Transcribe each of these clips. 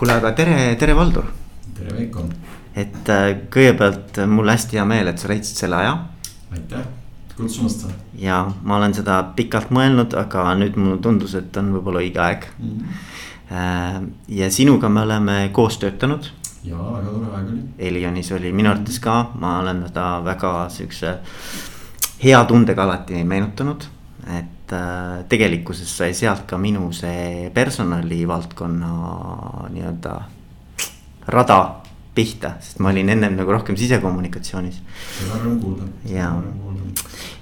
kuule, aga tere, tere, Valdur. tere, Veiko. et äh, kõigepealt mul hästi hea meel, et sa leidsid selle aja. aitäh kutsumast. ja ma olen seda pikalt mõelnud, aga nüüd mulle tundus, et on võib-olla õige aeg mm. ja sinuga me oleme koos töötanud. ja väga tore aeg oli. Elionis oli minu arvates ka, ma olen teda väga siukse hea tundega alati meenutanud et äh, tegelikkuses sai sealt ka minu see personalivaldkonna nii-öelda rada pihta, sest ma olin ennem nagu rohkem sisekommunikatsioonis. seda rõõm kuulda. ja,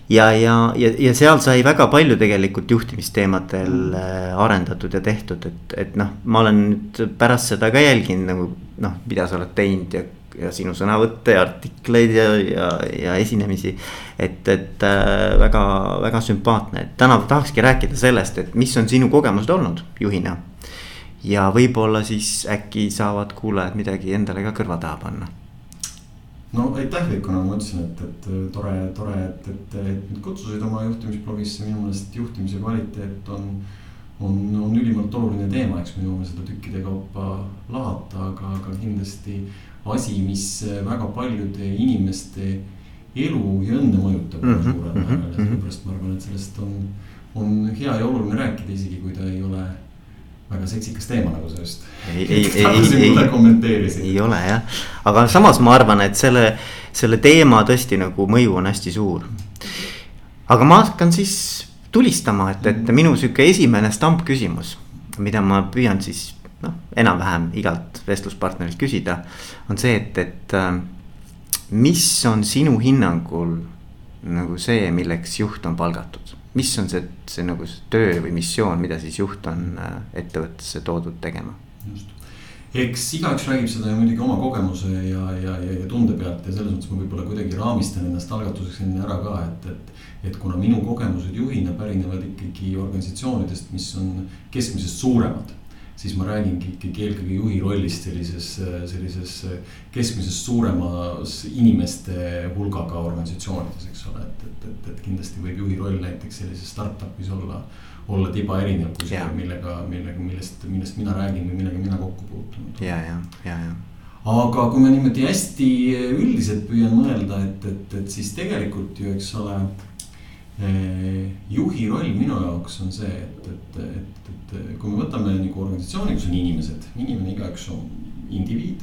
ja, ja, ja, ja seal sai väga palju tegelikult juhtimisteemadel mm. äh, arendatud ja tehtud, et, et noh, ma olen nüüd pärast seda ka jälginud nagu noh, mida sa oled teinud ja ja sinu sõnavõtte ja artikleid ja, ja, ja esinemisi. et, et äh, väga, väga sümpaatne, et täna tahakski rääkida sellest, et mis on sinu kogemused olnud juhina. ja võib-olla siis äkki saavad kuulajad midagi endale ka kõrva taha panna no aitäh, Veiko, nagu ma ütlesin, et, et tore, tore, et, et, et mind kutsusid oma juhtimisblogisse, minu meelest juhtimise kvaliteet on. on, on ülimalt oluline teema, eks me jõuame seda tükkide kaupa lahata, aga, aga kindlasti asi, mis äh, väga paljude inimeste elu ja õnne mõjutab mm -hmm. suurel määral ja sellepärast ma arvan, et sellest on, on hea ja oluline rääkida, isegi kui ta ei ole väga seksikas teema, nagu sa just. ei, ei, ei, ei, ei ole jah, aga samas ma arvan, et selle, selle teema tõesti nagu mõju on hästi suur. aga ma hakkan siis tulistama, et, et minu sihuke esimene stampküsimus, mida ma püüan siis noh, enam-vähem igalt vestluspartnerilt küsida. on see, et, et äh, mis on sinu hinnangul nagu see, milleks juht on palgatud, mis on see, see nagu see töö või missioon, mida siis juht on äh, ettevõttesse toodud tegema? just, eks igaüks räägib seda ju muidugi oma kogemuse ja, ja, ja, ja tunde pealt ja selles mõttes ma võib-olla kuidagi raamistan ennast algatuseks enne ära ka, et, et. et kuna minu kogemused juhina pärinevad ikkagi organisatsioonidest, mis on keskmisest suuremad siis ma räägingi ikkagi eelkõige juhi rollist sellises, sellises keskmisest suuremas inimeste hulgaga organisatsioonides, eks ole, et, et, et, et kindlasti võib juhi roll näiteks sellises startup'is olla, olla tiba erinev kui see, millega, millega, millest, millest mina räägin või millega mina kokku puutunud. ja, ja, ja, ja aga kui ma niimoodi hästi üldiselt püüan mõelda, et, et, et siis tegelikult ju, eks ole Eh, juhi roll minu jaoks on see, et, et, et, et kui me võtame nagu organisatsiooni, kus on inimesed, inimene igaüks on indiviid.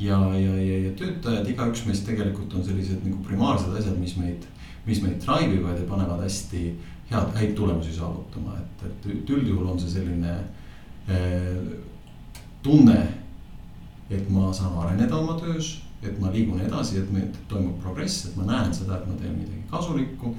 ja, ja, ja, ja töötajad, igaüks meist tegelikult on sellised nagu primaarsed asjad, mis meid, mis meid drive ivad ja panevad hästi head, häid tulemusi saavutama, et, et üldjuhul on see selline eh, tunne. et ma saan areneda oma töös, et ma liigun edasi, et meil toimub progress, et ma näen seda, et ma teen midagi kasulikku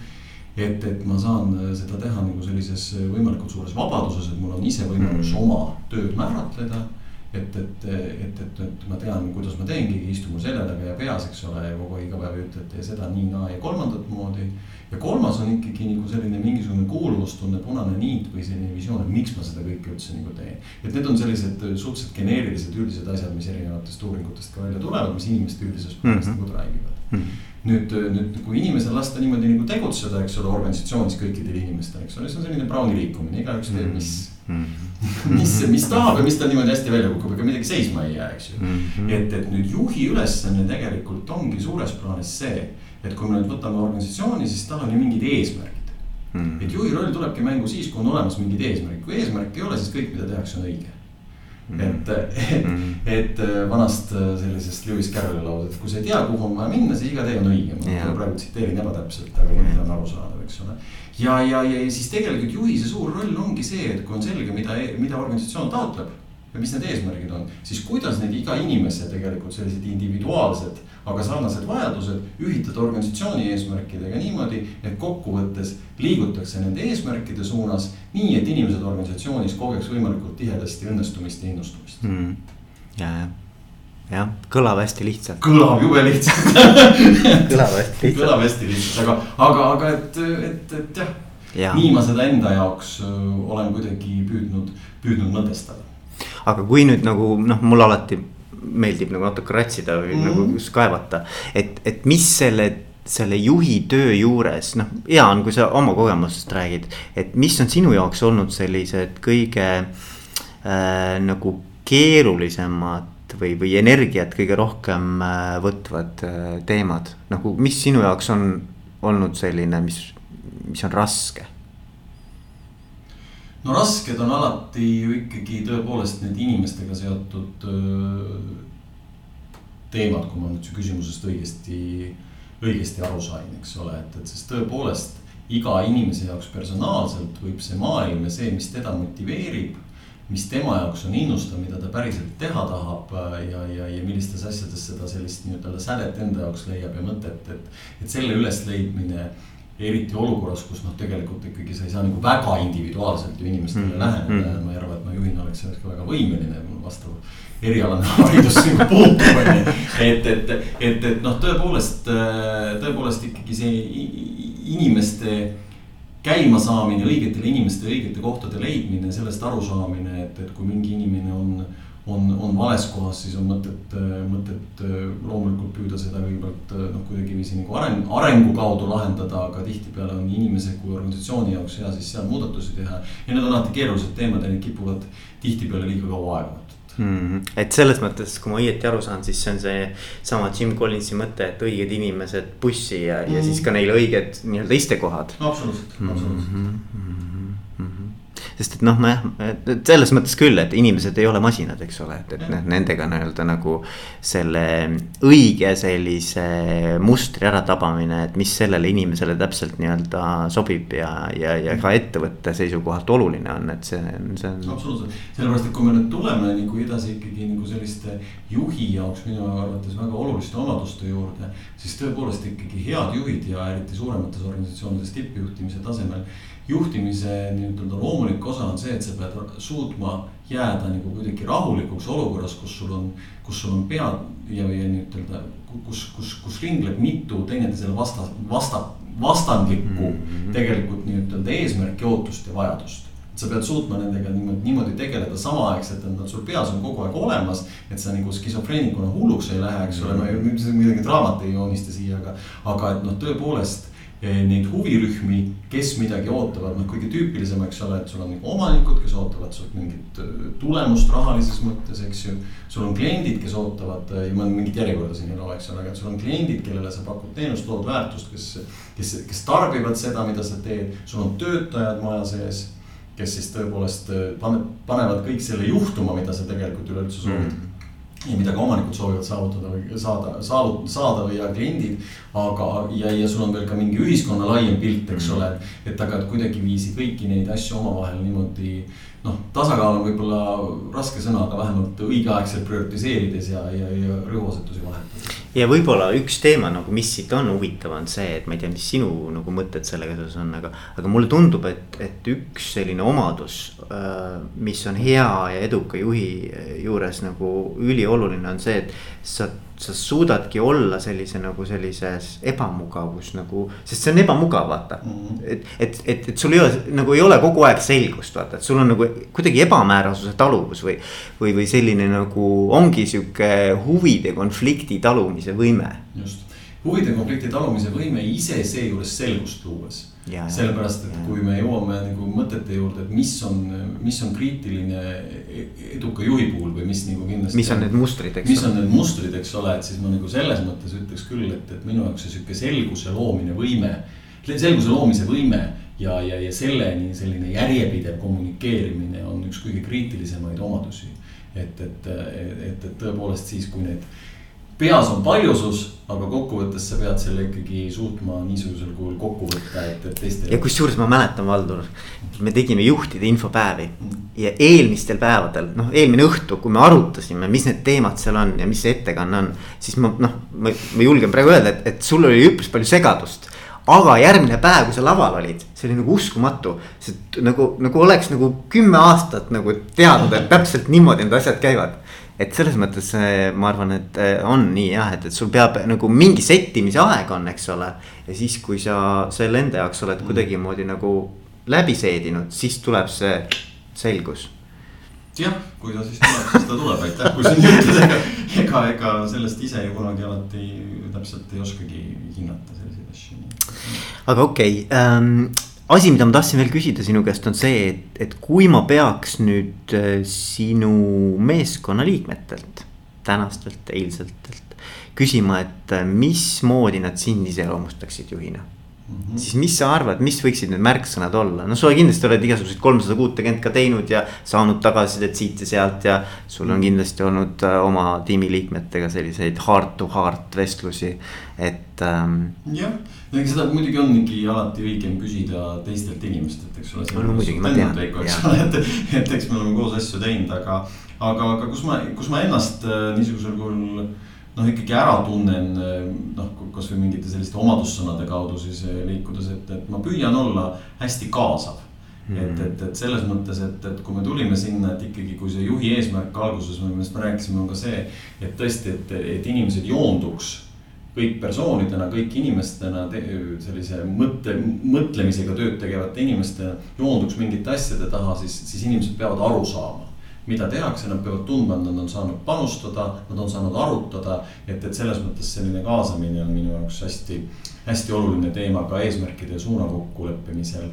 et, et ma saan äh, seda teha nagu sellises äh, võimalikult suures vabaduses, et mul on ise võimalus mm. oma tööd määratleda. et, et, et, et, et ma tean, kuidas ma teengi, istun mu selja taga ja peas, eks ole, ja kogu aeg iga päev ei ütle, et tee seda nii, naa ja kolmandat moodi. ja kolmas on ikkagi nagu selline mingisugune kuuluvustunne, punane niit või selline visioon, et miks ma seda kõike üldse nagu teen. et need on sellised äh, suhteliselt geneerilised üldised asjad, mis erinevatest uuringutest ka välja tulevad, mis inimeste üldises plaanis mm -hmm. nagu räägivad mm. -hmm nüüd, nüüd kui inimesel lasta niimoodi nagu tegutseda, eks ole, organisatsioonis kõikidel inimestel, eks ole, see on selline Browni liikumine, igaüks teeb, mis mm. -hmm. mis, mis tahab ja mis tal niimoodi hästi välja kukub, ega midagi seisma ei jää, eks ju mm. -hmm. et, et nüüd juhi ülesanne tegelikult ongi suures plaanis see, et kui me nüüd võtame organisatsiooni, siis tal on ju mingid eesmärgid mm. -hmm. et juhi roll tulebki mängu siis, kui on olemas mingid eesmärgid, kui eesmärki ei ole, siis kõik, mida tehakse, on õige. Et, et, mm. et äh, vanast äh, sellisest Lewis Carrolli lausest, kui sa ei tea, kuhu on vaja minna, siis iga tee on õige. ma yeah. praegu tsiteerin ebatäpselt, aga mõte on arusaadav, eks ole. ja, ja, ja siis tegelikult juhi see suur roll ongi see, et kui on selge, mida, mida organisatsioon taotleb ja mis need eesmärgid on, siis kuidas need iga inimese tegelikult sellised individuaalsed aga sarnased vajadused ühitada organisatsiooni eesmärkidega niimoodi, et kokkuvõttes liigutakse nende eesmärkide suunas. nii, et inimesed organisatsioonis kogeks võimalikult tihedasti õnnestumist ja innustumist mm.. ja, ja, jah, kõlab hästi lihtsalt. kõlab jube lihtsalt kõlab hästi lihtsalt. kõlab hästi lihtsalt, aga, aga, aga et, et, et jah ja.. nii ma seda enda jaoks olen kuidagi püüdnud, püüdnud mõtestada. aga kui nüüd nagu noh, mul alati meeldib nagu natuke ratsida või mm -hmm. nagu kaevata. et, et mis selle, selle juhi töö juures, noh, hea on, kui sa oma kogemustest räägid. et mis on sinu jaoks olnud sellised kõige äh, nagu keerulisemad või, või energiat kõige rohkem äh, võtvad äh, teemad, nagu mis sinu jaoks on olnud selline, mis, mis on raske? No rasked on alati ju ikkagi tõepoolest need inimestega seotud teemad, kui ma nüüd su küsimusest õigesti, õigesti aru sain, eks ole, et, et sest tõepoolest iga inimese jaoks personaalselt võib see maailm ja see, mis teda motiveerib mis tema jaoks on innustav, mida ta päriselt teha tahab äh, ja, ja, ja millistes asjades seda sellist nii-ütelda sädet enda jaoks leiab ja mõtet, et. et selle ülesleidmine, eriti olukorras, kus noh, tegelikult ikkagi sa ei saa nagu väga individuaalselt ju inimestele mm -hmm. läheneda ja ma ei arva, et ma juhina oleks selleks ka väga võimeline, mul vastav erialane haridus nagu puutub, on ju. et, et, et, et noh, tõepoolest, tõepoolest ikkagi see inimeste käimasaamine, õigetele inimestele õigete kohtade leidmine, sellest arusaamine, et, et kui mingi inimene on, on, on vales kohas, siis on mõtet, mõtet loomulikult püüda seda kõigepealt noh, kuidagiviisi nagu areng, arengu kaudu lahendada, aga tihtipeale on inimese kui organisatsiooni jaoks hea siis seal muudatusi teha. ja need on alati keerulised teemad ja need kipuvad tihtipeale liiga kaua aega võtma mm. -hmm. et selles mõttes, kui ma õieti aru saan, siis see on seesama Jim Collinsi mõte, et õiged inimesed bussi ja mm, -hmm. ja siis ka neile õiged nii-öelda istekohad. absoluutselt, absoluutselt mm. -hmm sest et noh, ma jah, et selles mõttes küll, et inimesed ei ole masinad, eks ole, et, et noh, nendega nii-öelda nagu. selle õige sellise mustri äratabamine, et mis sellele inimesele täpselt nii-öelda sobib ja, ja, ja ka ettevõtte seisukohalt oluline on, et see, see on. absoluutselt, sellepärast, et kui me nüüd tuleme nagu edasi ikkagi nagu selliste juhi jaoks minu arvates väga oluliste omaduste juurde. siis tõepoolest ikkagi head juhid ja eriti suuremates organisatsioonides tippjuhtimise tasemel juhtimise nii-ütelda loomulik osa on see, et sa pead suutma jääda nagu kuidagi rahulikuks olukorras, kus sul on, kus sul on pead ja, ja nii-ütelda, kus, kus, kus ringleb mitu teineteisele vasta, vasta, vastandlikku mm -hmm. tegelikult nii-ütelda eesmärki, ootust ja vajadust sa pead suutma nendega niimoodi, niimoodi tegeleda samaaegselt, et nad sul peas on kogu aeg olemas. et sa nagu skisofreenikuna hulluks ei lähe, eks ole, ma ei, midagi draamat ei joonista siia, aga, aga et noh, tõepoolest neid huvirühmi, kes midagi ootavad, noh kõige tüüpilisem, eks ole, et sul on nagu omanikud, kes ootavad sult mingit äh, tulemust rahalises mõttes, eks ju. sul on kliendid, kes ootavad ja ma mingit järjekorda siin ei loo, eks ole, aga sul on kliendid, kellele sa pakud teenust, lood väärtust, kes. kes, kes tarbivad seda, mida sa teed, sul on töötajad maja sees kes siis tõepoolest äh, panevad kõik selle juhtuma, mida sa tegelikult üleüldse soovid mm. -hmm ja mida ka omanikud soovivad saavutada või saada, saada, saada või ja kliendid. aga, ja, ja sul on veel ka mingi ühiskonna laiem pilt, eks mm. ole, et aga, kuidagiviisi kõiki neid asju omavahel niimoodi. noh, tasakaal on võib-olla raske sõna, aga vähemalt õigeaegselt prioritiseerides ja, ja, ja rõhuasetusi vahetades ja võib-olla üks teema nagu, mis siit on huvitav, on see, et ma ei tea, mis sinu nagu mõtted sellega seoses on, aga. aga mulle tundub, et, et üks selline omadus, äh, mis on hea ja eduka juhi juures nagu ülioluline on see, et sa sa suudadki olla sellise nagu sellises ebamugavus nagu, sest see on ebamugav, vaata mm. -hmm. et, et, et, et sul ei ole nagu ei ole kogu aeg selgust, vaata, et sul on nagu kuidagi ebamäärasuse taluvus või. või, või selline nagu ongi sihuke huvide konflikti talumise võime. just, huvide konflikti talumise võime ise seejuures selgust luues sellepärast, et ja. kui me jõuame nagu mõtete juurde, et mis on, mis on kriitiline e-, eduka juhi puhul või mis nagu kindlasti. mis on need mustrid, eks. mis on need mustrid, eks ole, et siis ma nagu selles mõttes ütleks küll, et, et minu jaoks see sihuke selguse loomine võime. selguse loomise võime ja, ja, ja selleni selline järjepidev kommunikeerimine on üks kõige kriitilisemaid omadusi. et, et, et, et tõepoolest siis, kui need peas on paljusus, aga kokkuvõttes sa pead selle ikkagi suutma niisugusel kujul kokku võtta, et, et teistele. ja kusjuures ma mäletan, Valdur, me tegime juhtide infopäevi ja eelmistel päevadel, noh, eelmine õhtu, kui me arutasime, mis need teemad seal on ja mis see ettekanne on. siis ma noh, ma, ma julgen praegu öelda, et, et sul oli üpris palju segadust aga järgmine päev, kui sa laval olid, see oli nagu uskumatu. see nagu, nagu oleks nagu kümme aastat nagu teadnud, et täpselt niimoodi need asjad käivad et selles mõttes ma arvan, et äh, on nii jah, et, et sul peab nagu mingi settimise aeg on, eks ole. ja siis, kui sa selle enda jaoks oled mm. kuidagimoodi nagu läbi seedinud, siis tuleb see selgus jah, kui ta siis tuleb, siis ta tuleb, aitäh, kui sa nii ütled, ega, ega, ega sellest ise ju kunagi alati täpselt ei oskagi hinnata selliseid asju. aga okei okay, ähm,, asi, mida ma tahtsin veel küsida sinu käest, on see, et, et kui ma peaks nüüd äh, sinu meeskonna liikmetelt, tänastelt, eilsetelt küsima, et äh, mismoodi nad sind iseloomustaksid juhina Mm -hmm. siis mis sa arvad, mis võiksid need märksõnad olla, no sa kindlasti oled igasuguseid kolmsada kuutekümmet ka teinud ja saanud tagasisidet siit ja sealt ja. sul on kindlasti olnud äh, oma tiimiliikmetega selliseid heart to heart vestlusi, et ähm.... jah, ega seda muidugi ongi alati õigem küsida teistelt inimestelt, eks ole. no, no muidugi ma tean. et, et eks me oleme koos asju teinud, aga, aga, aga kus ma, kus ma ennast äh, niisugusel kujul noh, ikkagi ära tunnen noh, kasvõi mingite selliste omadussõnade kaudu siis eh, liikudes, et, et ma püüan olla hästi kaasav mm. -hmm. et, et, et selles mõttes, et, et kui me tulime sinna, et ikkagi, kui see juhi eesmärk alguses, millest me rääkisime, on ka see, et tõesti, et, et inimesed joonduks kõik persoonidena, kõik inimestena sellise mõtte, mõtlemisega tööd tegevate inimestena joonduks mingite asjade taha, siis, siis inimesed peavad aru saama mida tehakse, nad peavad tundma, et nad on saanud panustada, nad on saanud arutada. et, et selles mõttes selline kaasamine on minu jaoks hästi, hästi oluline teema ka eesmärkide ja suuna kokkuleppimisel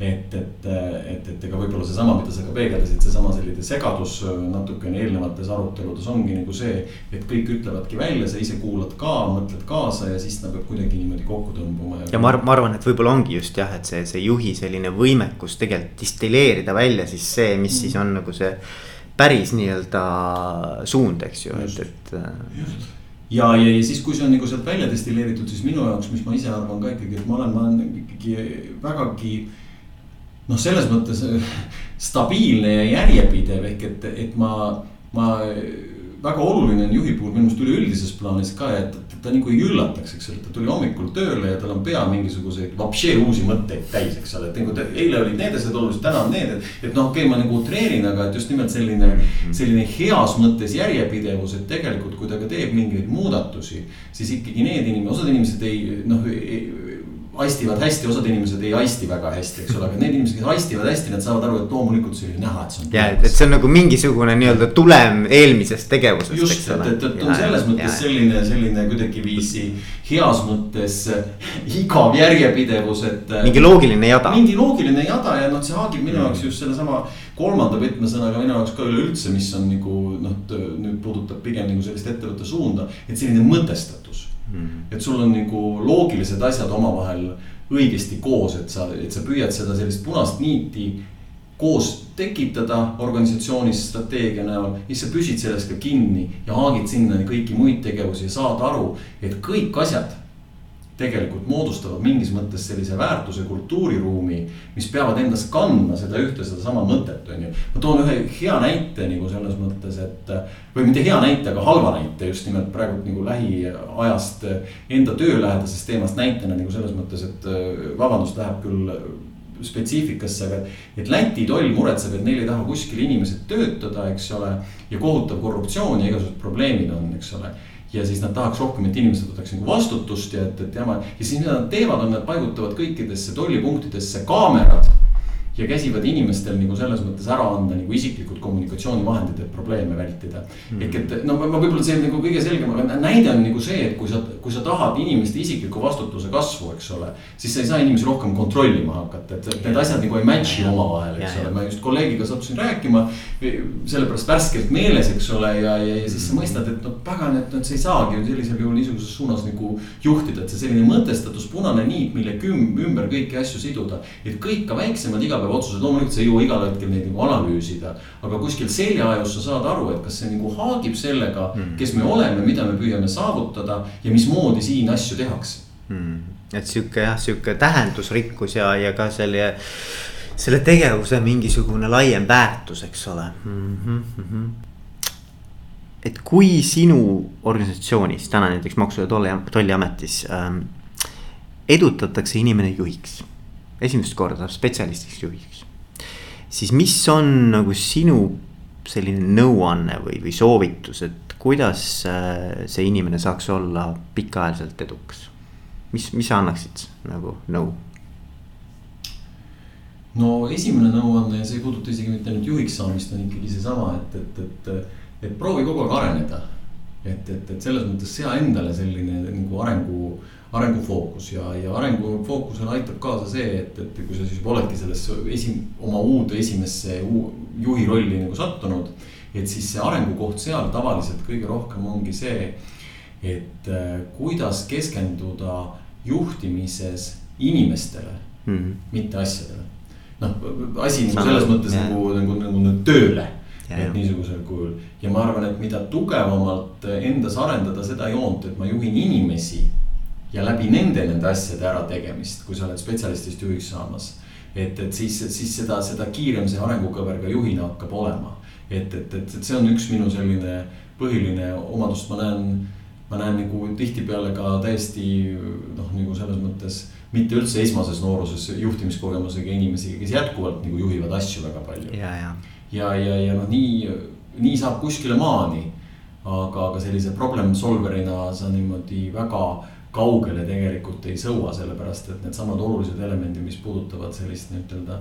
et, et, et, et ega võib-olla seesama, mida sa ka peegeldasid, seesama selline segadus natukene eelnevates aruteludes ongi nagu see. et kõik ütlevadki välja, sa ise kuulad ka, mõtled kaasa ja siis ta peab kuidagi niimoodi kokku tõmbuma. ja ma, ma arvan, et võib-olla ongi just jah, et see, see juhi selline võimekus tegelikult distilleerida välja siis see, mis mm. siis on nagu see päris nii-öelda suund, eks ju, et, et. just ja, ja, ja siis, kui see on nagu sealt välja destilleeritud, siis minu jaoks, mis ma ise arvan ka ikkagi, et ma olen, ma olen ikkagi vägagi noh, selles mõttes äh, stabiilne ja järjepidev ehk et, et ma, ma väga oluline on juhi puhul minu meelest üleüldises plaanis ka, et, et ta nagu ei üllataks, eks ole, ta tuli hommikul tööle ja tal on pea mingisuguseid vapšee uusi mõtteid täis, eks ole, et nagu eile olid need asjad olulised, täna on need, et. et noh, okei okay,, ma nagu utreerin, aga et just nimelt selline, selline heas mõttes järjepidevus, et tegelikult, kui ta ka teeb mingeid muudatusi. siis ikkagi need inimesed, osad inimesed ei noh aistivad hästi, osad inimesed ei aisti väga hästi, eks ole, aga need inimesed, kes aistivad hästi, nad saavad aru, et loomulikult see oli näha, et see on. ja, et see on nagu mingisugune nii-öelda tulem eelmisest tegevusest. just, et, et, et on ja, selles mõttes ja. selline, selline kuidagiviisi heas mõttes igav järjepidevus, et. mingi loogiline jada. mingi loogiline jada ja noh, see haagib minu jaoks just sellesama kolmanda võtmesõnaga minu jaoks ka üleüldse, mis on nagu noh, nüüd puudutab pigem nagu sellist ettevõtte suunda, et selline mõtestatus Mm. et sul on nagu loogilised asjad omavahel õigesti koos, et sa, et sa püüad seda sellist punast niiti koos tekitada organisatsioonis strateegia näol. siis sa püsid selles ka kinni ja haagid sinna kõiki muid tegevusi ja saad aru, et kõik asjad tegelikult moodustavad mingis mõttes sellise väärtuse kultuuriruumi, mis peavad endas kandma seda ühte, sedasama mõtet, on ju. ma toon ühe hea näite nagu selles mõttes, et või mitte hea näite, aga halva näite just nimelt praegu nagu lähiajast enda töölähedasest teemast näitena nagu selles mõttes, et vabandust, läheb küll spetsiifikasse, aga et Läti toll muretseb, et neil ei taha kuskil inimesed töötada, eks ole. ja kohutav korruptsioon ja igasugused probleemid on, eks ole ja siis nad tahaks rohkem, et inimesed võtaks nagu vastutust ja et, et jama. ja siis mida nad teevad, on nad paigutavad kõikidesse tollipunktidesse kaamerad ja käsivad inimestel nagu selles mõttes ära anda nagu isiklikud kommunikatsioonivahendid, et probleeme vältida mm.. ehk et no ma, ma võib-olla see nagu kõige selgem, aga näide on nagu see, et kui sa, kui sa tahad inimeste isikliku vastutuse kasvu, eks ole. siis sa ei saa inimesi rohkem kontrollima hakata, et need asjad nagu ei match'i omavahel, eks ole, ma just kolleegiga sattusin rääkima. sellepärast värskelt meeles, eks ole, ja, ja, ja siis sa mõistad, et no pagan, et, et sa ei saagi ju sellisel juhul niisuguses suunas nagu juhtida, et see selline mõtestatus, punane niit, mille küm-, ümber kõiki asju siduda. et kõik ka väiksemad igapäevased otsused, loomulikult sa ei jõua igal hetkel neid nagu analüüsida. aga kuskil seljaajus sa saad aru, et kas see nagu haagib sellega mm., kes me oleme, mida me püüame saavutada ja mismoodi siin asju tehakse mm.. et sihuke jah, sihuke tähendusrikkus ja, ja ka selle, selle tegevuse mingisugune laiem väärtus, eks ole mm. -hmm. et kui sinu organisatsioonis täna näiteks Maksu- ja Tolliametis ähm, edutatakse inimene juhiks esimest korda spetsialistiks juhiks. siis mis on nagu sinu selline nõuanne või, või soovitus, et kuidas äh, see inimene saaks olla pikaajaliselt edukas? mis, mis sa annaksid nagu nõu? no esimene nõuanne ja see ei puuduta isegi mitte ainult juhiks saamist, on ikkagi seesama, et, et, et, et proovi kogu aeg areneda et, et, et selles mõttes sea endale selline nagu arengu, arengufookus ja, ja arengufookusele aitab kaasa see, et, et kui sa siis oledki sellesse esi-, oma uude esimesse juhi rolli nagu sattunud. et siis see arengukoht seal tavaliselt kõige rohkem ongi see, et äh, kuidas keskenduda juhtimises inimestele mm, -hmm. mitte asjadele. noh, asi nagu selles mõttes nagu, nagu, nagu, nagu tööle et niisugusel kujul ja ma arvan, et mida tugevamalt endas arendada seda joont, et ma juhin inimesi. ja läbi nende, nende asjade ärategemist, kui sa oled spetsialistist juhiks saamas. et, et siis, siis seda, seda kiirem see arengukõver ka juhina hakkab olema. et, et, et, et see on üks minu selline põhiline omadus, ma näen ma näen nagu tihtipeale ka täiesti noh, nagu selles mõttes mitte üldse esmases nooruses juhtimiskogemusega inimesi, kes jätkuvalt nagu juhivad asju väga palju. ja, ja ja, ja, ja noh, nii, nii saab kuskile maani. aga, aga sellise problem solver'ina sa niimoodi väga kaugele tegelikult ei sõua, sellepärast et needsamad olulised elemendid, mis puudutavad sellist nii-ütelda.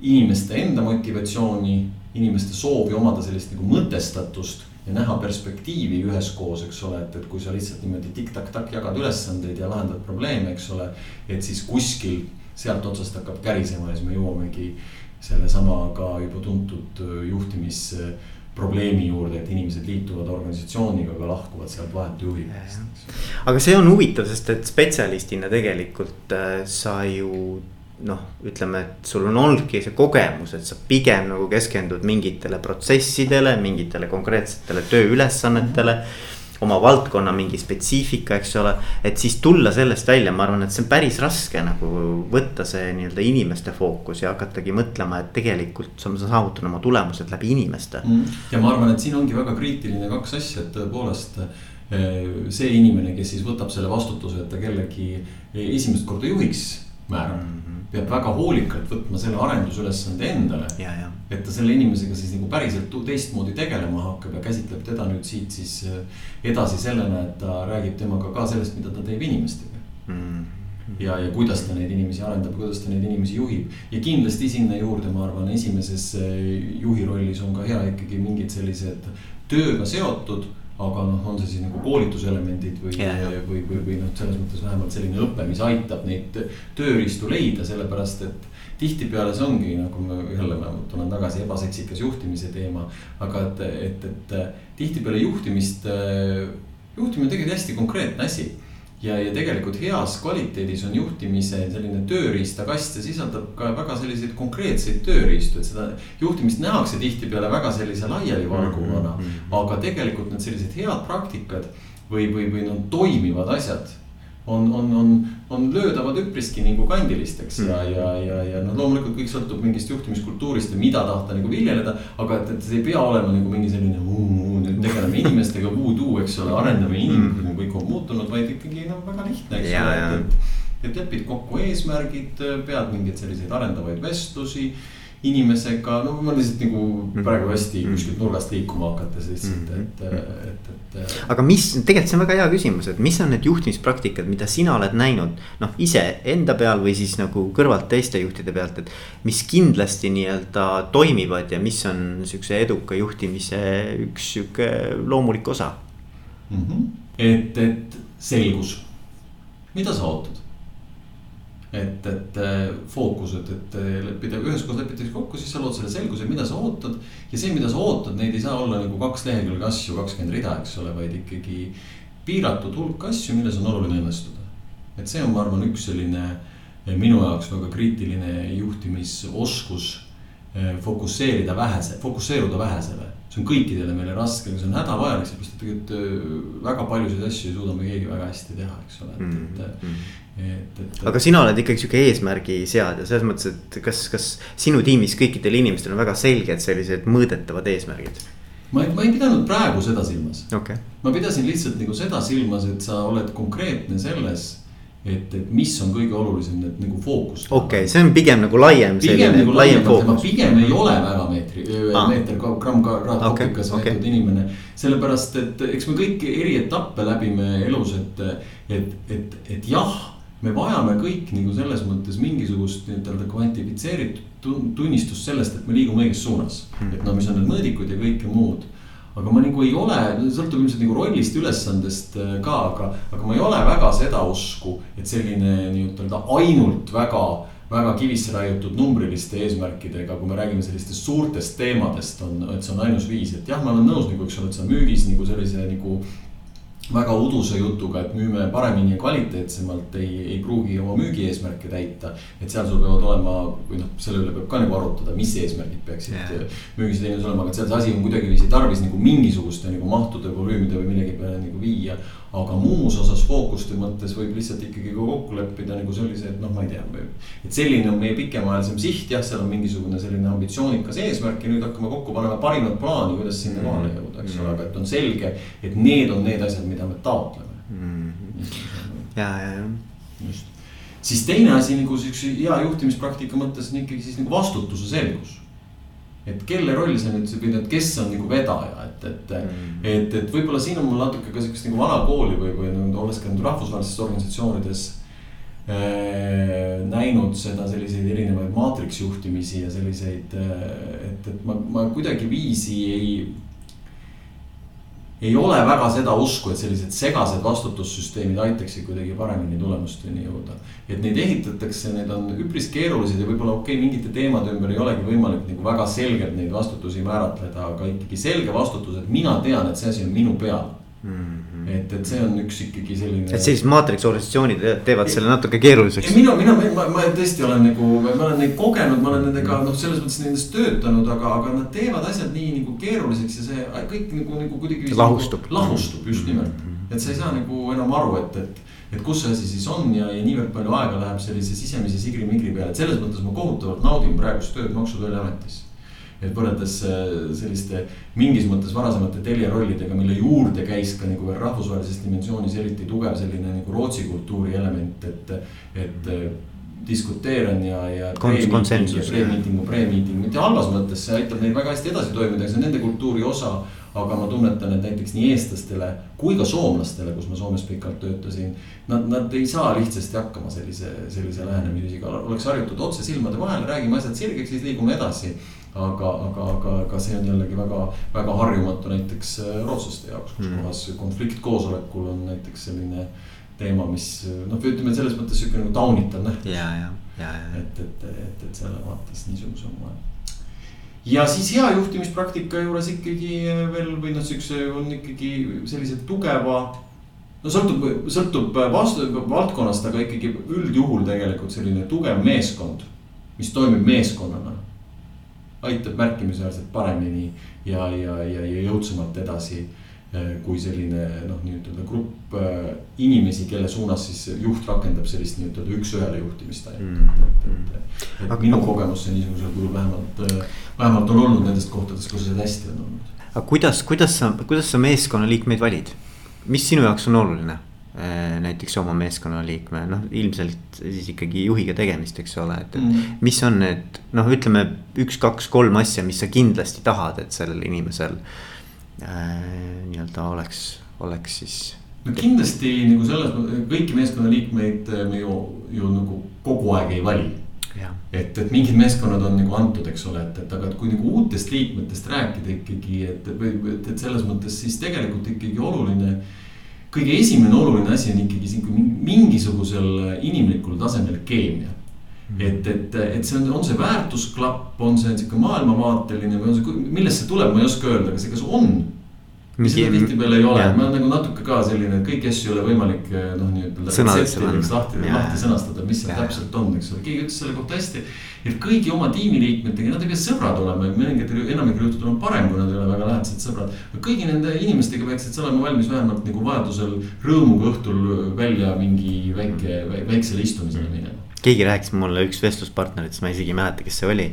inimeste enda motivatsiooni, inimeste soovi omada sellist nagu mõtestatust ja näha perspektiivi üheskoos, eks ole, et, et kui sa lihtsalt niimoodi tikk-takk-takk jagad ülesandeid ja lahendad probleeme, eks ole. et siis kuskil sealt otsast hakkab kärisema ja siis me jõuamegi sellesama ka juba tuntud äh, juhtimisprobleemi juurde, et inimesed liituvad organisatsiooniga, aga lahkuvad sealt vahetu juhiga. aga see on huvitav, sest et spetsialistina tegelikult äh, sa ju noh, ütleme, et sul on olnudki see kogemus, et sa pigem nagu keskendud mingitele protsessidele, mingitele konkreetsetele tööülesannetele mm. -hmm oma valdkonna mingi spetsiifika, eks ole. et siis tulla sellest välja, ma arvan, et see on päris raske nagu võtta see nii-öelda inimeste fookus ja hakatagi mõtlema, et tegelikult sa saavutad oma tulemused läbi inimeste mm.. ja ma arvan, et siin ongi väga kriitiline kaks asja, et tõepoolest eh, see inimene, kes siis võtab selle vastutuse, et ta kellegi esimest korda juhiks määrab mm. -hmm peab väga hoolikalt võtma selle arendusülesande endale. et ta selle inimesega siis nagu päriselt teistmoodi tegelema hakkab ja käsitleb teda nüüd siit siis äh, edasi sellena, et ta räägib temaga ka sellest, mida ta teeb inimestega mm. -hmm. ja, ja kuidas ta neid inimesi arendab, kuidas ta neid inimesi juhib ja kindlasti sinna juurde, ma arvan, esimeses äh, juhi rollis on ka hea ikkagi mingid sellised tööga seotud aga noh, on see siis nagu koolituselemendid või yeah., või, või, või noh, selles mõttes vähemalt selline õpe, mis aitab neid tööriistu leida, sellepärast et. tihtipeale see ongi nagu ma jälle ma tulen tagasi ebaseksikas juhtimise teema, aga et, et, et tihtipeale juhtimist, juhtimine on tegelikult hästi konkreetne asi ja, ja tegelikult heas kvaliteedis on juhtimise selline tööriistakast ja sisaldab ka väga selliseid konkreetseid tööriistu, et seda juhtimist nähakse tihtipeale väga sellise laialivalguvana mm. -hmm. aga tegelikult need sellised head praktikad või, või, või noh, toimivad asjad on, on, on, on löödavad üpriski nagu kandilisteks ja, mm. ja, ja, ja noh, loomulikult kõik sõltub mingist juhtimiskultuurist ja mida tahta nagu viljeleda. aga et, et see ei pea olema nagu mingi selline nüüd tegeleme inimestega, voodoo, eks ole, arendame inimesi mm., kõik on muutunud, vaid ikkagi noh, väga lihtne, eks ole, et, et. et lepid kokku eesmärgid, pead mingeid selliseid arendavaid vestlusi inimesega, no ma lihtsalt nagu mhm. praegu hästi mhm. kuskilt nurgast liikuma hakates lihtsalt, mhm. et, et, et. aga mis, tegelikult see on väga hea küsimus, et mis on need juhtimispraktikad, mida sina oled näinud, noh ise enda peal või siis nagu kõrvalt teiste juhtide pealt, et. mis kindlasti nii-öelda toimivad ja mis on sihukese eduka juhtimise üks sihuke loomulik osa mm. -hmm. et, et selgus, mida sa ootad? Et, et äh, fookus, et, et leppida, üheskoos lepitakse kokku, siis sa lood selle selguse, mida sa ootad. ja see, mida sa ootad, neid ei saa olla nagu kaks lehekülge asju, kakskümmend rida, eks ole, vaid ikkagi piiratud hulk asju, milles on oluline õnnestuda. et see on, ma arvan, üks selline eh, minu jaoks väga kriitiline juhtimisoskus. Fokusseerida vähese, fokusseeruda vähesele, see on kõikidele meile raske, aga see on hädavajalik, sellepärast et tegelikult väga paljusid asju ei suuda me keegi väga hästi teha, eks ole, et, et mm. -hmm et, et. aga sina oled ikkagi sihuke eesmärgi seadja, selles mõttes, et kas, kas sinu tiimis kõikidel inimestel on väga selged sellised mõõdetavad eesmärgid? ma ei, ma ei pidanud praegu seda silmas okay.. ma pidasin lihtsalt nagu seda silmas, et sa oled konkreetne selles et, et mis on kõige olulisem, need nagu fookus. okei okay,, see on pigem nagu laiem. pigem nagu laiem fookus. pigem ei ole väga meetri ah., meeter gramm raad okay, okay. inimene. sellepärast, et eks me kõik eri etappe läbime elus, et, et, et, et jah me vajame kõik nagu selles mõttes mingisugust nii-ütelda kvantifitseeritud tunnistust sellest, et me liigume õiges suunas. Mm.. et no mis on need mõõdikud ja kõike muud. aga ma nagu ei ole, sõltub ilmselt nagu rollist, ülesandest äh, ka, aga, aga ma ei ole väga seda usku, et selline nii-ütelda ainult väga väga kivisse raiutud numbriliste eesmärkidega, kui me räägime sellistest suurtest teemadest, on, et see on ainus viis, et jah, ma olen nõus nagu, eks ole, et sa müügis nagu sellise nagu väga uduse jutuga, et müüme paremini ja kvaliteetsemalt, ei, ei pruugi oma müügieesmärke täita. et seal sul peavad olema või noh, selle üle peab ka nagu arutada, mis eesmärgid peaksid yeah. müügis ja teenuses olema, aga seal see asi on kuidagiviisi tarvis nagu mingisuguste nagu mahtude, volüümide või millegi peale nagu viia aga muus osas fookuste mõttes võib lihtsalt ikkagi ka kokku leppida nagu sellise, et noh, ma ei tea. et selline on meie pikemaajalisem siht, jah, seal on mingisugune selline ambitsioonikas eesmärk ja nüüd hakkame kokku panema parimat plaani, kuidas sinna mm -hmm. kohale jõuda, eks ole, aga et on selge, et need on need asjad, mida me taotleme mm. ja, ja, ja. just, siis teine asi nagu siukse hea juhtimispraktika mõttes on ikkagi siis nagu vastutuse selgus et kelle roll see nüüd see, et kes on nagu vedaja, et, et mm., et, et võib-olla siin on mul natuke ka sihukest nagu vana kooli või, või nagu olles ka rahvusvahelistes organisatsioonides äh,. näinud seda selliseid erinevaid maatriks juhtimisi ja selliseid, äh, et, et ma, ma kuidagiviisi ei ei ole väga seda usku, et sellised segased vastutussüsteemid aitaksid kuidagi paremini tulemusteni jõuda. et neid ehitatakse, need on üpris keerulised ja võib-olla okei okay,, mingite teemade ümber ei olegi võimalik nagu väga selgelt neid vastutusi määratleda, aga ikkagi selge vastutus, et mina tean, et see asi on minu peal mm. -hmm. et, et see on üks ikkagi selline. et sellised maatriks organisatsioonid teevad selle natuke keeruliseks. mina, mina, ma, ma tõesti olen nagu, ma olen neid kogenud, ma olen nendega noh, selles mõttes nendest töötanud, aga, aga nad teevad asjad nii nagu keeruliseks ja see kõik nagu, nagu kuidagi. lahustub. lahustub just nimelt mm, -hmm. et sa ei saa nagu enam aru, et, et et kus see asi siis on ja, ja niivõrd palju aega läheb sellise sisemise sigri-migri peale, et selles mõttes ma kohutavalt naudin praegust tööd Maksu- ja Tolliametis et võrreldes äh, selliste mingis mõttes varasemate Telia rollidega, mille juurde käis ka nagu rahvusvahelises dimensioonis eriti tugev selline nagu Rootsi kultuuri element, et, et äh, diskuteeran ja, ja. konsensus. Pre-meetingu, pre-meeting, mitte halvas mõttes, see aitab neil väga hästi edasi toimida, see on nende kultuuri osa. aga ma tunnetan, et näiteks nii eestlastele kui ka soomlastele, kus ma Soomes pikalt töötasin. Nad, nad ei saa lihtsasti hakkama sellise, sellise lähenemisviisiga, oleks harjutud otse silmade vahele, räägime asjad sirgeks, siis liigume edasi aga, aga, aga, aga see on jällegi väga, väga harjumatu näiteks äh, rootslaste jaoks, kus mm. kohas konfliktkoosolekul on näiteks selline teema, mis noh, ütleme selles mõttes sihuke nagu taunitav nähtus. ja, ja, ja, ja. et, et, et, et selle vaates niisuguse moel ja siis hea juhtimispraktika juures ikkagi veel või noh, siukse on ikkagi sellise tugeva. no sõltub, sõltub vastu, valdkonnast, aga ikkagi üldjuhul tegelikult selline tugev meeskond, mis toimib meeskonnana aitab märkimisväärselt paremini ja, ja, ja, ja jõudsamalt edasi eh, kui selline noh, nii-ütelda grupp äh, inimesi, kelle suunas siis juht rakendab sellist nii-ütelda üks-ühele juhtimist ainult mm. et, et, et aga, minu kogemus see niisugusel kujul vähemalt äh,, vähemalt on olnud nendest kohtadest, kus see hästi on olnud. aga kuidas, kuidas sa, kuidas sa meeskonnaliikmeid valid? mis sinu jaoks on oluline? Äh, näiteks oma meeskonnaliikme, noh ilmselt siis ikkagi juhiga tegemist, eks ole, et, mm. mis on need noh, ütleme üks-kaks-kolm asja, mis sa kindlasti tahad, et sellel inimesel äh, nii-öelda oleks, oleks siis. no kindlasti nagu selles, kõiki meeskonnaliikmeid äh, me ju, ju nagu kogu aeg ei vali. et, et mingid meeskonnad on nagu antud, eks ole, et, et aga et kui nagu uutest liikmetest rääkida ikkagi, et, et, et selles mõttes siis tegelikult ikkagi oluline kõige esimene oluline asi on ikkagi siin mingisugusel inimlikul tasemel keemia. Mm. et, et, et see on, on see väärtusklapp, on see sihuke maailmavaateline või on see, millest see tuleb, ma ei oska öelda, aga see, kas on seda tihtipeale ei ole, ma olen nagu natuke ka selline, et kõiki asju ei ole võimalik eh, noh, retseptideks lahti, lahti sõnastada, mis seal täpselt on, eks ole, keegi ütles selle kohta hästi. et kõigi oma tiimiliikmetega, nad ei pea sõbrad olema, mõningatel, enamikel juhtudel on parem, kui nad ei ole väga lähedased sõbrad. kõigi nende inimestega peaksid sa olema valmis vähemalt nagu vajadusel rõõmuga õhtul välja mingi väike, väiksele istumisele minema. Keegi rääkis mulle, üks vestluspartneritest, ma isegi ei mäleta, kes see oli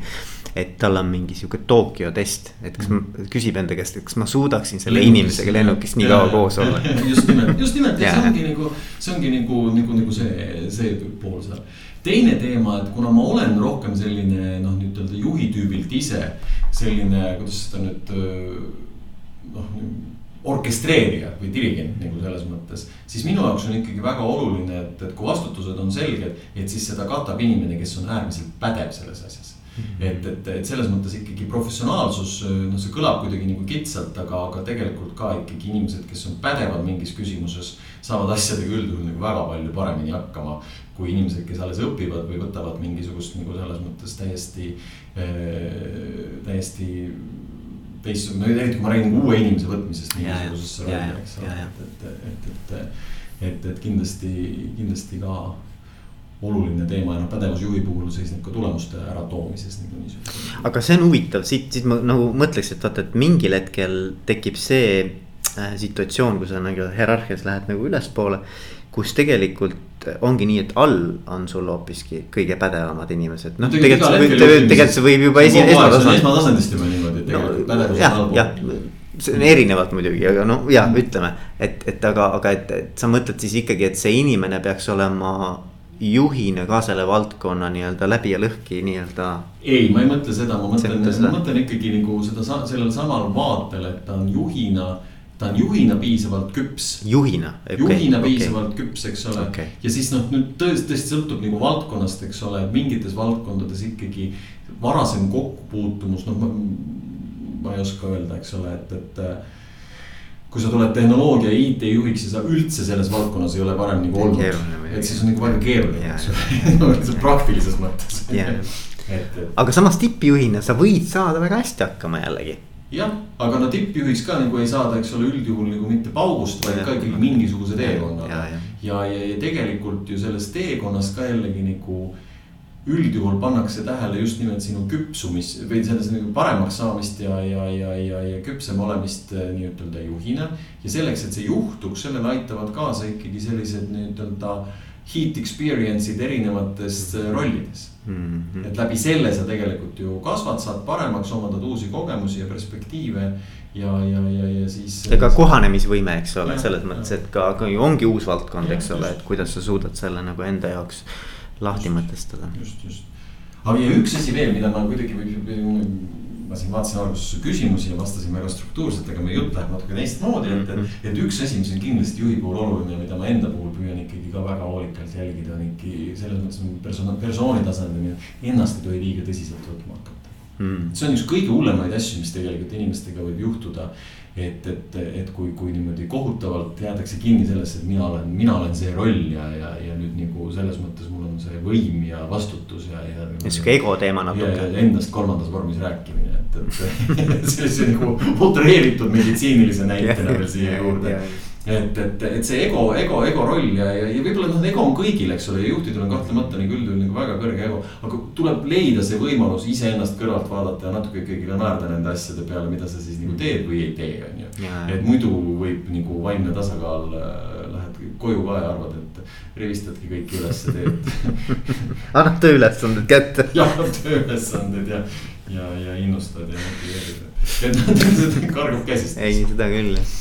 et tal on mingi sihuke Tokyo test, et kas ma, küsib enda käest, et kas ma suudaksin selle Lennukis, inimesega lennukis nii kaua koos olla. just nimelt, just nimelt ja see ongi nagu, see ongi nagu, nagu, nagu see, see pool seal. teine teema, et kuna ma olen rohkem selline noh, nii-ütelda juhi tüübilt ise selline, kuidas seda nüüd noh orkestreerija või dirigent nagu selles mõttes. siis minu jaoks on ikkagi väga oluline, et, et kui vastutused on selged, et siis seda katab inimene, kes on äärmiselt pädev selles asjas et, et, et selles mõttes ikkagi professionaalsus, noh, see kõlab kuidagi nagu kitsalt, aga, aga tegelikult ka ikkagi inimesed, kes on pädevad mingis küsimuses. saavad asjadega üldjuhul nagu väga palju paremini hakkama kui inimesed, kes alles õpivad või võtavad mingisugust nagu selles mõttes täiesti äh,, täiesti teistsugune, eriti kui ma räägin uue inimese võtmisest mingisugusesse rolli, eks ole, et, et, et, et. et, et kindlasti, kindlasti ka oluline teema ja noh, pädevusjuhi puhul seisneb ka tulemuste äratoomises nagu niisugune. aga see on huvitav, siit, siit ma nagu mõtleks, et vaata, et mingil hetkel tekib see äh, situatsioon, kui sa nagu hierarhias lähed nagu ülespoole. kus tegelikult ongi nii, et all on sul hoopiski kõige pädevamad inimesed, noh tegelikult, tegelikult, tegelikult see võib juba esi-. esmatasandist juba niimoodi, et tegelikult no, pädevus on allpool see on erinevalt muidugi, aga no ja ütleme, et, et aga, aga et, et sa mõtled siis ikkagi, et see inimene peaks olema juhina ka selle valdkonna nii-öelda läbi ja lõhki nii-öelda. ei, ma ei mõtle seda, ma mõtlen, ma mõtlen ikkagi nagu seda sellel samal vaatel, et ta on juhina ta on juhina piisavalt küps. juhina okay,. juhina okay. piisavalt küps, eks ole okay.. ja siis noh, nüüd tõesti, tõesti sõltub nagu valdkonnast, eks ole, mingites valdkondades ikkagi varasem kokkupuutumus, noh ma, ei oska öelda, eks ole, et, et kui sa tuled tehnoloogia IT juhiks ja sa üldse selles valdkonnas ei ole varem nagu olnud. et siis on nagu väga keeruline, eks ju, praktilises mõttes. aga samas tippjuhina sa võid saada väga hästi hakkama jällegi. jah, aga no tippjuhiks ka nagu ei saada, eks ole, üldjuhul nagu mitte paugust, vaid ka ikkagi mingisuguse teekonna. ja, ja, ja, ja, ja tegelikult ju selles teekonnas ka jällegi nagu üldjuhul pannakse tähele just nimelt sinu küpsumis või selles nagu paremaks saamist ja, ja, ja, ja, ja küpsem olemist äh, nii-ütelda juhina. ja selleks, et see juhtuks, sellele aitavad kaasa ikkagi sellised nii-ütelda heat experience'id erinevates äh, rollides mm. -hmm. et läbi selle sa tegelikult ju kasvad, saad paremaks, omandad uusi kogemusi ja perspektiive ja, ja, ja, ja siis. ega kohanemisvõime, eks ole, selles mõttes, et ka, ka ju ongi uus valdkond, eks ole, et kuidas sa suudad selle nagu enda jaoks lahti mõtestada. just, just. aga ja üks asi veel, mida ma kuidagi, ma siin vaatasin alguses küsimusi ja vastasin väga struktuurselt, aga meie jutt läheb natuke teistmoodi, et, et, mhm. et üks asi, mis on kindlasti juhi puhul oluline, mida ma enda puhul püüan ikkagi ka väga hoolikalt jälgida, on ikkagi selles mõttes persona, persooni tasandil, ennast ei tohi liiga tõsiselt võtma hakata mm.. see on üks kõige hullemaid asju, mis tegelikult inimestega võib juhtuda et, et, et kui, kui niimoodi kohutavalt jäädakse kinni sellesse, et mina olen, mina olen see roll ja, ja, ja nüüd nagu selles mõttes mul on see võim ja vastutus ja, ja. sihuke ego teema natuke. Endast kolmandas vormis rääkimine, et, et sellise nagu utreeritud meditsiinilise näitena veel siia juurde et, et, et see ego, ego, ego roll ja, ja, ja võib-olla noh, ego on kõigil, eks ole, juhtidel on kahtlemata nagu üldjuhul nagu väga kõrge ego. aga tuleb leida see võimalus iseennast kõrvalt vaadata ja natuke ikkagi ka naerda nende asjade peale, mida sa siis nagu teed või ei tee, on ju. et muidu võib nagu vaimne tasakaal, äh, lähed koju ka ja arvad, et rivistadki kõiki ülesse, teed annad tööülesanded kätte. jah, tööülesanded ja, ja, ja innustad ja motiveerid, et kargab käsist. ei, seda küll jah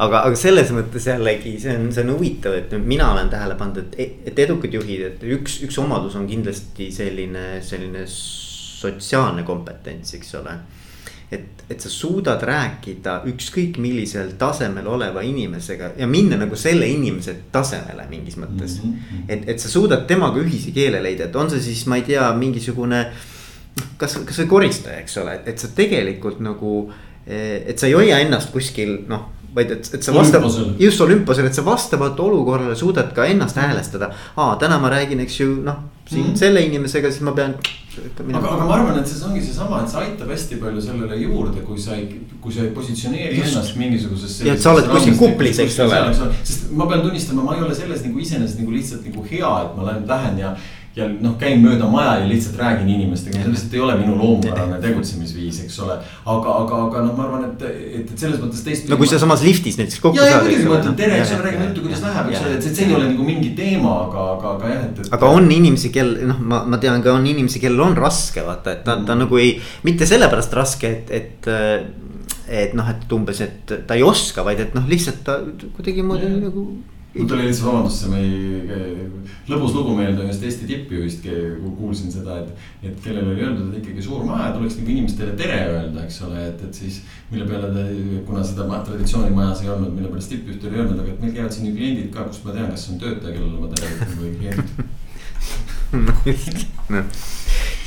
aga, aga selles mõttes jällegi see on, see on huvitav, et mina olen tähele pannud, et, et edukad juhid, et üks, üks omadus on kindlasti selline, selline sotsiaalne kompetents, eks ole. Et, et sa suudad rääkida ükskõik millisel tasemel oleva inimesega ja minna nagu selle inimese tasemele mingis mõttes mm. -hmm. et, et sa suudad temaga ühise keele leida, et on see siis, ma ei tea, mingisugune kas, kas või koristaja, eks ole, et sa tegelikult nagu, et sa ei hoia ennast kuskil noh vaid et, et sa vastav, just olümposel, et sa vastavalt olukorrale suudad ka ennast häälestada. aa, täna ma räägin, eks ju, noh, siin mm -hmm. selle inimesega, siis ma pean. Aga, aga ma arvan, et see ongi seesama, et see aitab hästi palju sellele juurde, kui sa ei, kui sa ei positsioneeri just. ennast mingisuguses. ja, et sa oled kuskil kuplis, eks ole. sest ma pean tunnistama, ma ei ole selles nagu iseenesest nagu lihtsalt nagu hea, et ma lähen, lähen ja ja noh, käin mööda maja ja lihtsalt räägin inimestega, see lihtsalt ei ole minu loomupärane tegutsemisviis, eks ole. aga, aga, aga noh, ma arvan, et, et, et selles mõttes teistpidi. no kui sa samas liftis näiteks kokku saad. ja, ja muidugi ma ütlen tere, eks ole, räägime juttu, kuidas läheb, eks ole, et see ei ole nagu mingi teema, aga, aga, aga jah, et, et. aga on inimesi, kel noh, ma, ma tean ka on inimesi, kellel on raske vaata, et ta, ta nagu ei, mitte sellepärast raske, et, et et noh, et umbes, et ta ei oska, vaid et noh, lihtsalt ta kuidagimoodi nagu mul tuli lihtsalt vabandust, see meie lõbus lugu meelde ühest Eesti tippjuhist, kuulsin seda, et. et kellele oli öeldud, et ikkagi suur maja tuleks nagu inimestele tere öelda, eks ole, et, et siis. mille peale ta, kuna seda traditsiooni majas ei olnud, mille pärast tippjuht oli öelnud, aga et meil käivad siin ju kliendid ka, kust ma tean, kas see on töötaja, kellele ma tere ütlen või klient. noh,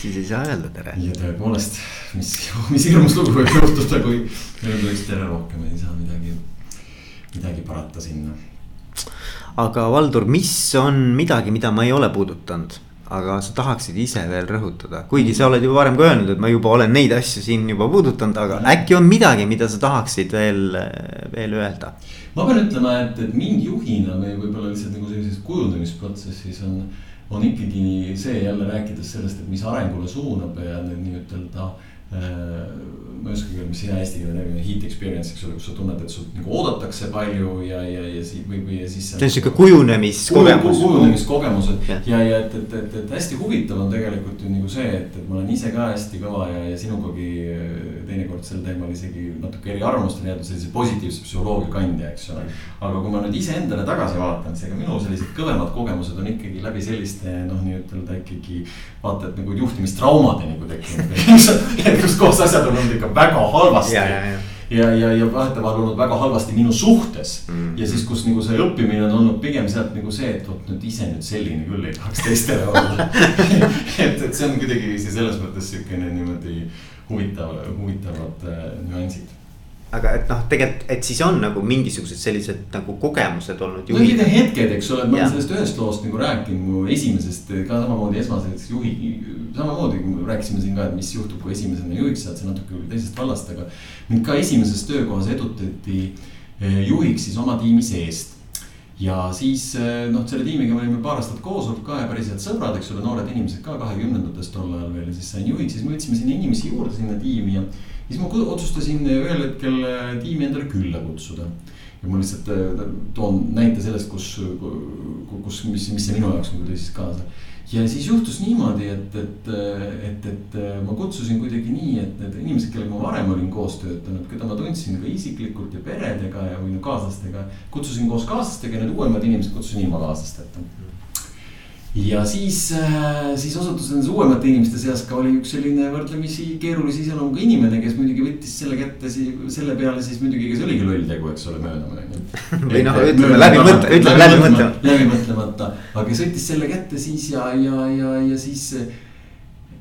siis ei saa öelda tere. ja tõepoolest, mis, mis hirmus lugu võib juhtuda, kui öelda üks tere rohkem, ei saa midagi, midagi parata sinna. Aga Valdur, mis on midagi, mida ma ei ole puudutanud? aga sa tahaksid ise veel rõhutada, kuigi sa oled ju varem ka öelnud, et ma juba olen neid asju siin juba puudutanud, aga äkki on midagi, mida sa tahaksid veel, veel öelda? ma pean ütlema, et, et mind juhina või võib-olla lihtsalt nagu sellises kujundamisprotsessis on, on ikkagi see jälle rääkides sellest, et mis arengule suunab ja need nii-ütelda Äh, ma ei oskagi mis hea eesti keele termin heat experience, eks ole, kus sa tunned, et sult nagu oodatakse palju ja, ja, ja siis või, või ja siis. see on sihuke kujunemiskogemus. kujunemiskogemus, et ja, ja, ja et, et, et, et hästi huvitav on tegelikult ju nagu see, et, et ma olen ise ka hästi kõva ja, ja sinugagi äh, teinekord sel teemal isegi natuke eriarvamustel jäänud sellise positiivse psühholoogia kandja, eks ole. aga kui ma nüüd iseendale tagasi vaatan, siis ega minu sellised kõvemad kogemused on ikkagi läbi selliste noh, nii-ütelda ikkagi vaata, et nagu juhtimistraumadeni koos asjad on olnud ikka väga halvasti. ja, ja, ja ja, ja, ja vahetevahel olnud väga halvasti minu suhtes mm. -hmm. ja siis, kus nagu see õppimine on olnud pigem sealt nagu see, et vot nüüd ise nüüd selline küll ei tahaks teistele olla et, et see on kuidagi selles mõttes sihukene niimoodi huvitav, huvitavad äh, nüansid aga et noh, tegelikult, et siis on nagu mingisugused sellised nagu kogemused olnud. no mingid hetked, eks ole, ma olen sellest ühest loost nagu rääkinud, mu esimesest ka samamoodi esmaseks juhi. samamoodi, kui me rääkisime siin ka, et mis juhtub, kui esimesena juhiks saad, see natuke teisest vallast, aga. mind ka esimeses töökohas edutati eh, juhiks siis oma tiimi seest ja siis eh, noh, selle tiimiga me olime paar aastat koos olnud ka ja päris head sõbrad, eks ole, noored inimesed ka kahekümnendatest tol ajal veel ja siis sain juhiks, siis me võtsime sinna inimesi juurde sinna tiimi ja siis ma otsustasin ühel hetkel äh, tiimi endale külla kutsuda. ja ma lihtsalt äh, toon näite sellest, kus, kus, mis, mis see minu jaoks nagu tõi siis kaasa. ja siis juhtus niimoodi, et, et, et, et ma kutsusin kuidagi nii, et need inimesed, kellega ma varem olin koos töötanud, keda ma tundsin ka isiklikult ja peredega ja, või no kaaslastega. kutsusin koos kaaslastega ja need uuemad inimesed kutsusin ilma kaaslasteta ja siis, äh, siis osutus nendes uuemate inimeste seas ka oli üks selline võrdlemisi keerulise iseloomuga inimene, kes muidugi võttis selle kätte, selle peale siis muidugi, kes oligi loll tegu, eks ole, mööname või noh, ütleme läbi mõtle, ütleme läbi mõtlemata. läbi mõtlemata, aga kes võttis selle kätte siis ja, ja, ja, ja siis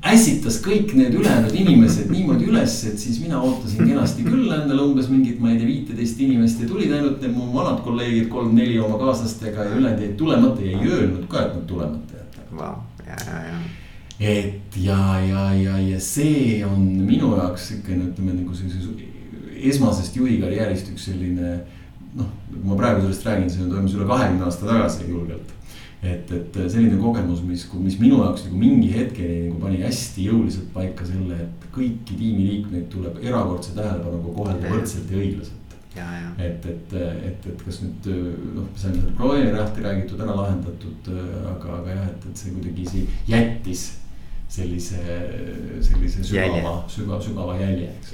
ässitas kõik need ülejäänud inimesed niimoodi üles, et siis mina ootasin kenasti küll endale umbes mingit, ma ei tea, viiteist inimest ja tulid ainult need mu vanad kolleegid, kolm-neli oma kaaslastega ja ülejäänud jäid tulemata ja ei öelnud ka, et nad tulemata jätavad wow.. ja, ja, ja. et ja, ja, ja, ja see on minu jaoks siukene, ütleme nagu sellise esmasest juhi karjäärist üks selline noh, kui ma praegu sellest räägin, see toimus üle kahekümne aasta tagasi julgelt et, et selline kogemus, mis, mis minu jaoks nagu mingi hetkeni nagu pani hästi jõuliselt paika selle, et kõiki tiimiliikmeid tuleb erakordse tähelepanuga kohelda võrdselt ja õiglaselt. et, et, et, et kas nüüd noh, saime seda probleemi lahti räägitud, ära lahendatud, aga, aga jah, et, et see kuidagi jättis sellise, sellise sügava, sügava, sügava jälje, eks.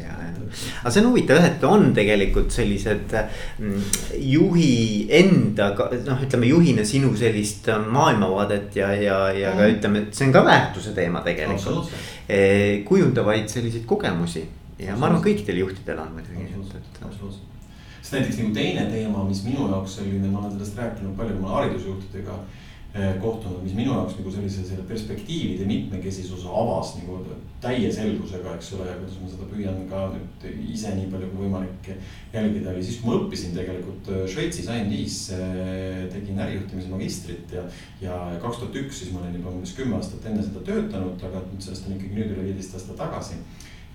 aga see on huvitav jah, et on tegelikult sellised mm, juhi enda, noh, ütleme juhina sinu sellist maailmavaadet ja, ja, ja ka ütleme, et see on ka väärtuse teema tegelikult. Eh, kujundavaid selliseid kogemusi ja ma arvan, kõikidel juhtidel on muidugi. absoluutselt, sest näiteks nagu teine teema, mis minu jaoks selline, ma olen sellest rääkinud palju, kui ma haridusjuhtidega Eh, kohtunud, mis minu jaoks nagu sellise selle perspektiivide mitmekesisuse avas nagu täie selgusega, eks ole, ja kuidas ma seda püüan ka nüüd ise nii palju kui võimalik jälgida, oli siis, kui ma õppisin tegelikult äh, Šveitsis IMD-s, äh, tegin ärijuhtimise magistrit ja. ja kaks tuhat üks, siis ma olin juba umbes kümme aastat enne seda töötanud, aga sellest on ikkagi nüüd üle viieteist aastat tagasi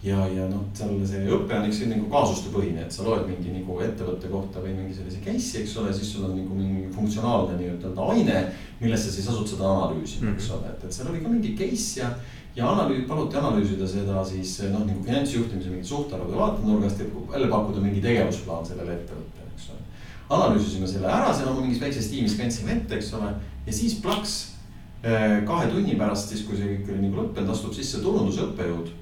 ja, ja noh, seal see õpe on eks nagu kaasustepõhine, et sa loed mingi nagu ettevõtte kohta või mingi sellise case'i, eks ole, siis sul on nagu mingi funktsionaalne nii-ütelda aine. millesse siis asud seda analüüsima mm, -hmm. eks ole, et, et seal oli ka mingi case ja, ja analüüs, paluti analüüsida seda siis noh, nagu finantsjuhtimise mingit suhtarvude vaatenurgast ja jälle pakkuda mingi tegevusplaan sellele ettevõttele, eks ole. analüüsisime selle ära seal oma mingis väikses tiimis, kandsime ette, eks ole, ja siis plaks eh, kahe tunni pärast, siis kui see kõik oli nagu lõppenud, astub sisse turundusõppejõud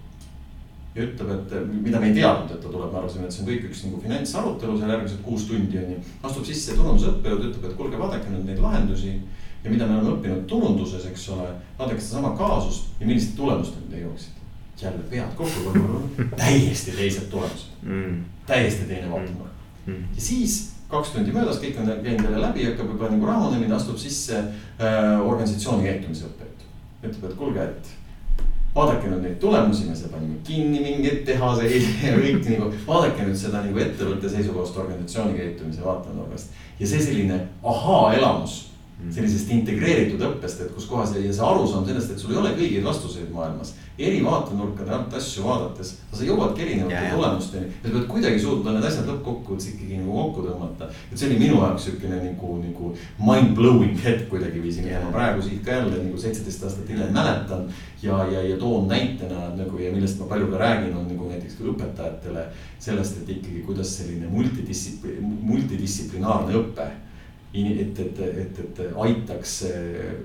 ja ütleb, et mida me ei teadnud, et ta tuleb, me arvasime, et see on kõik üks nagu finantsarutelu seal järgmised kuus tundi on ju. astub sisse turundusõppejõud, ütleb, et kuulge, vaadake nüüd neid lahendusi ja mida me oleme õppinud turunduses, eks ole. vaadake sedasama kaasust ja milliste tulemusteni te jõuaksite. jälle pead kokku, täiesti teised tulemused mm., täiesti teine vaatenurk mm. mm. ja siis kaks tundi möödas, kõik on käinud jälle läbi, hakkab juba nagu rahunemine, astub sisse äh, organisatsiooni käitumise õppejõud. ütleb, et kuulge, et vaadake nüüd neid tulemusi, me panime kinni mingeid tehaseid ja kõik nagu, vaadake nüüd seda nagu ettevõtte seisukohast, organisatsiooni käitumise vaatenurgast. ja see selline ahaa-elamus sellisest integreeritud õppest, et kus kohas ja see arusaam sellest, et sul ei ole kõigeid vastuseid maailmas. Eri vaatenurkade alt asju vaadates, sa jõuadki erinevate tulemusteni ja sa pead kuidagi suutma need asjad lõppkokkuvõttes ikkagi nagu kokku tõmmata. et see oli minu jaoks siukene nagu, nagu mind blowing hetk kuidagiviisi, mida ma praegu siit ka jälle nagu seitseteist aastat hiljem mäletan. ja, ja, ja toon näitena nagu ja millest ma palju ka räägin, on nagu näiteks ka õpetajatele sellest, et ikkagi kuidas selline multidistsipli-, multidistsiplinaarne õpe et, et, et, et aitaks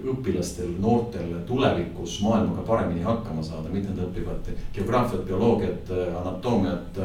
õpilastel, noortel tulevikus maailmaga paremini hakkama saada, mitte nad õpivad geograafiat, bioloogiat, anatoomiat,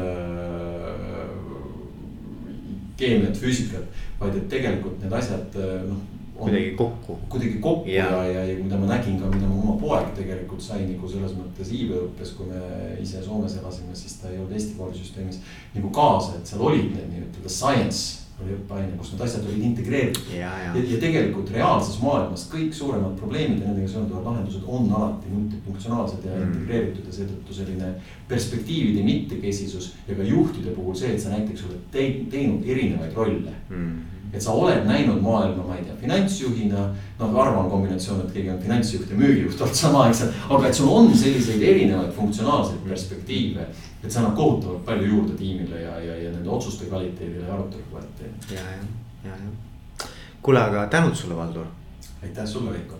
keemiat, füüsikat, vaid et tegelikult need asjad noh. kuidagi kokku. kuidagi kokku ja, ja, ja, ja mida ma nägin ka, mida mu oma poeg tegelikult sai nagu selles mõttes iibeõppes, kui me ise Soomes elasime, siis ta ei olnud Eesti koolisüsteemis nagu kaasa, et seal olid need nii-ütelda science oli õppeaine, kus need asjad olid integreeritud. Ja, ja. ja, tegelikult reaalses maailmas kõik suuremad probleemid ja nendega seonduvad lahendused on alati multifunktsionaalsed ja mm. integreeritud ja seetõttu selline perspektiivide mitmekesisus. ja ka juhtide puhul see, et sa näiteks oled teinud erinevaid rolle mm et sa oled näinud maailma, ma ei tea, finantsjuhina. noh, harva on kombinatsioon, et keegi on finantsjuht ja müügijuht olnud samaaegselt, aga et sul on selliseid erinevaid funktsionaalseid perspektiive et see annab kohutavalt palju juurde tiimile ja, ja, ja nende otsuste kvaliteedile ja arutelu kvaliteedile. ja, ja, ja, ja. kuule, aga tänud sulle, Valdur. aitäh sulle, Veiko